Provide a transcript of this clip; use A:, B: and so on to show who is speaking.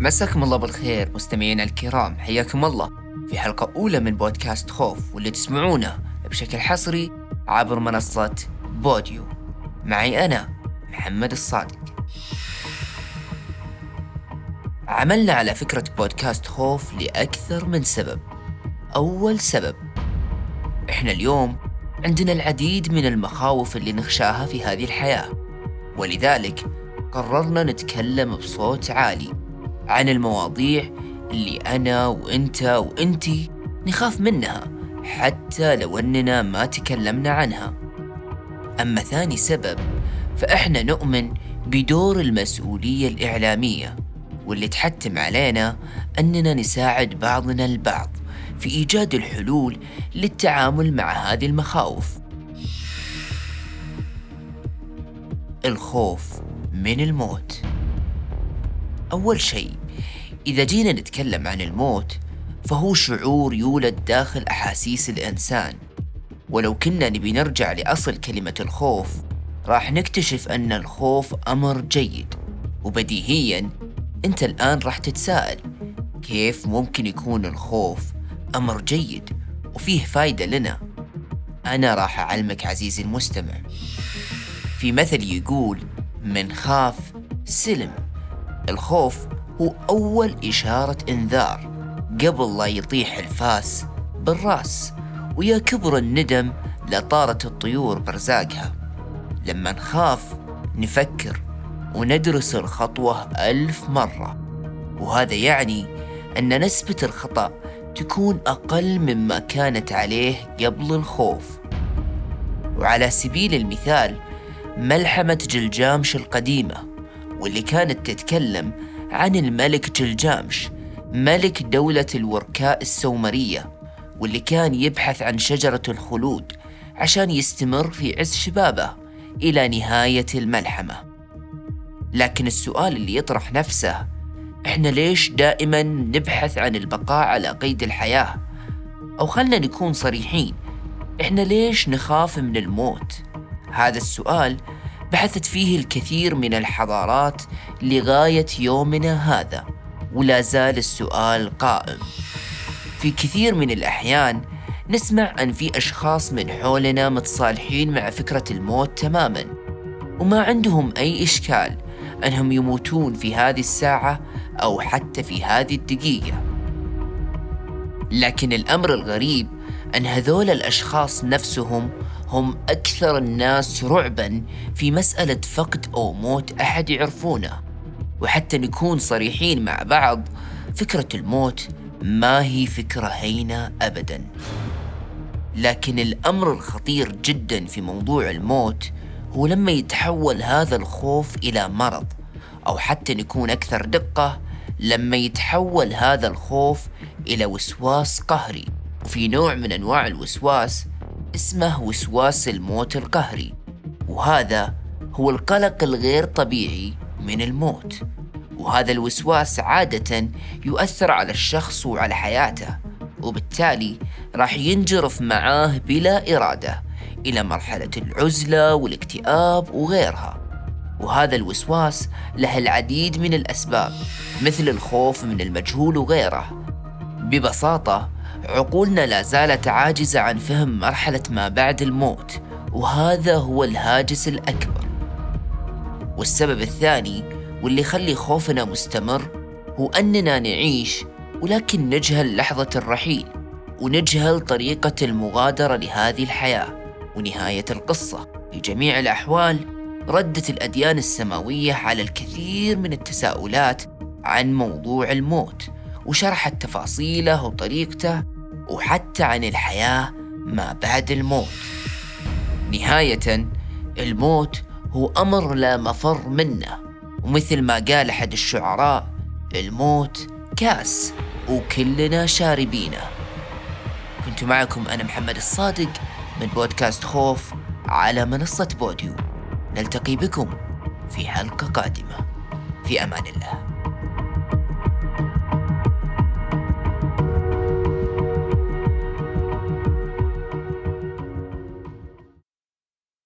A: مساكم الله بالخير مستمعينا الكرام حياكم الله. في حلقة أولى من بودكاست خوف واللي تسمعونه بشكل حصري عبر منصة بوديو. معي أنا محمد الصادق. عملنا على فكرة بودكاست خوف لأكثر من سبب. أول سبب إحنا اليوم عندنا العديد من المخاوف اللي نخشاها في هذه الحياة. ولذلك قررنا نتكلم بصوت عالي. عن المواضيع اللي أنا وإنت وإنتي نخاف منها حتى لو أننا ما تكلمنا عنها. أما ثاني سبب فإحنا نؤمن بدور المسؤولية الإعلامية واللي تحتم علينا أننا نساعد بعضنا البعض في إيجاد الحلول للتعامل مع هذه المخاوف. الخوف من الموت. أول شيء إذا جينا نتكلم عن الموت فهو شعور يولد داخل أحاسيس الإنسان. ولو كنا نبي نرجع لأصل كلمة الخوف راح نكتشف أن الخوف أمر جيد. وبديهيا أنت الآن راح تتساءل كيف ممكن يكون الخوف أمر جيد؟ وفيه فايدة لنا. أنا راح أعلمك عزيزي المستمع. في مثل يقول من خاف سلم. الخوف هو أول إشارة إنذار قبل لا يطيح الفاس بالرأس ويا كبر الندم لطارت الطيور برزاقها. لما نخاف نفكر وندرس الخطوة ألف مرة وهذا يعني أن نسبة الخطأ تكون أقل مما كانت عليه قبل الخوف. وعلى سبيل المثال ملحمة جلجامش القديمة واللي كانت تتكلم عن الملك جلجامش ملك دولة الوركاء السومرية واللي كان يبحث عن شجرة الخلود عشان يستمر في عز شبابه إلى نهاية الملحمة لكن السؤال اللي يطرح نفسه إحنا ليش دائما نبحث عن البقاء على قيد الحياة؟ أو خلنا نكون صريحين إحنا ليش نخاف من الموت؟ هذا السؤال بحثت فيه الكثير من الحضارات لغاية يومنا هذا ولا زال السؤال قائم. في كثير من الأحيان نسمع أن في أشخاص من حولنا متصالحين مع فكرة الموت تماما وما عندهم أي إشكال أنهم يموتون في هذه الساعة أو حتى في هذه الدقيقة. لكن الأمر الغريب أن هذول الأشخاص نفسهم هم أكثر الناس رعبا في مسألة فقد أو موت أحد يعرفونه. وحتى نكون صريحين مع بعض فكرة الموت ما هي فكرة هينة أبدا. لكن الأمر الخطير جدا في موضوع الموت هو لما يتحول هذا الخوف إلى مرض أو حتى نكون أكثر دقة لما يتحول هذا الخوف إلى وسواس قهري. وفي نوع من أنواع الوسواس اسمه وسواس الموت القهري وهذا هو القلق الغير طبيعي من الموت. وهذا الوسواس عادة يؤثر على الشخص وعلى حياته وبالتالي راح ينجرف معاه بلا إرادة إلى مرحلة العزلة والاكتئاب وغيرها. وهذا الوسواس له العديد من الأسباب مثل الخوف من المجهول وغيره. ببساطة عقولنا لا زالت عاجزة عن فهم مرحلة ما بعد الموت وهذا هو الهاجس الأكبر. والسبب الثاني واللي يخلي خوفنا مستمر هو أننا نعيش ولكن نجهل لحظة الرحيل ونجهل طريقة المغادرة لهذه الحياة ونهاية القصة. في جميع الأحوال ردت الأديان السماوية على الكثير من التساؤلات عن موضوع الموت وشرحت تفاصيله وطريقته وحتى عن الحياة ما بعد الموت. نهاية الموت هو أمر لا مفر منه. ومثل ما قال أحد الشعراء الموت كاس وكلنا شاربينه. كنت معكم أنا محمد الصادق من بودكاست خوف على منصة بوديو. نلتقي بكم في حلقة قادمة. في أمان الله.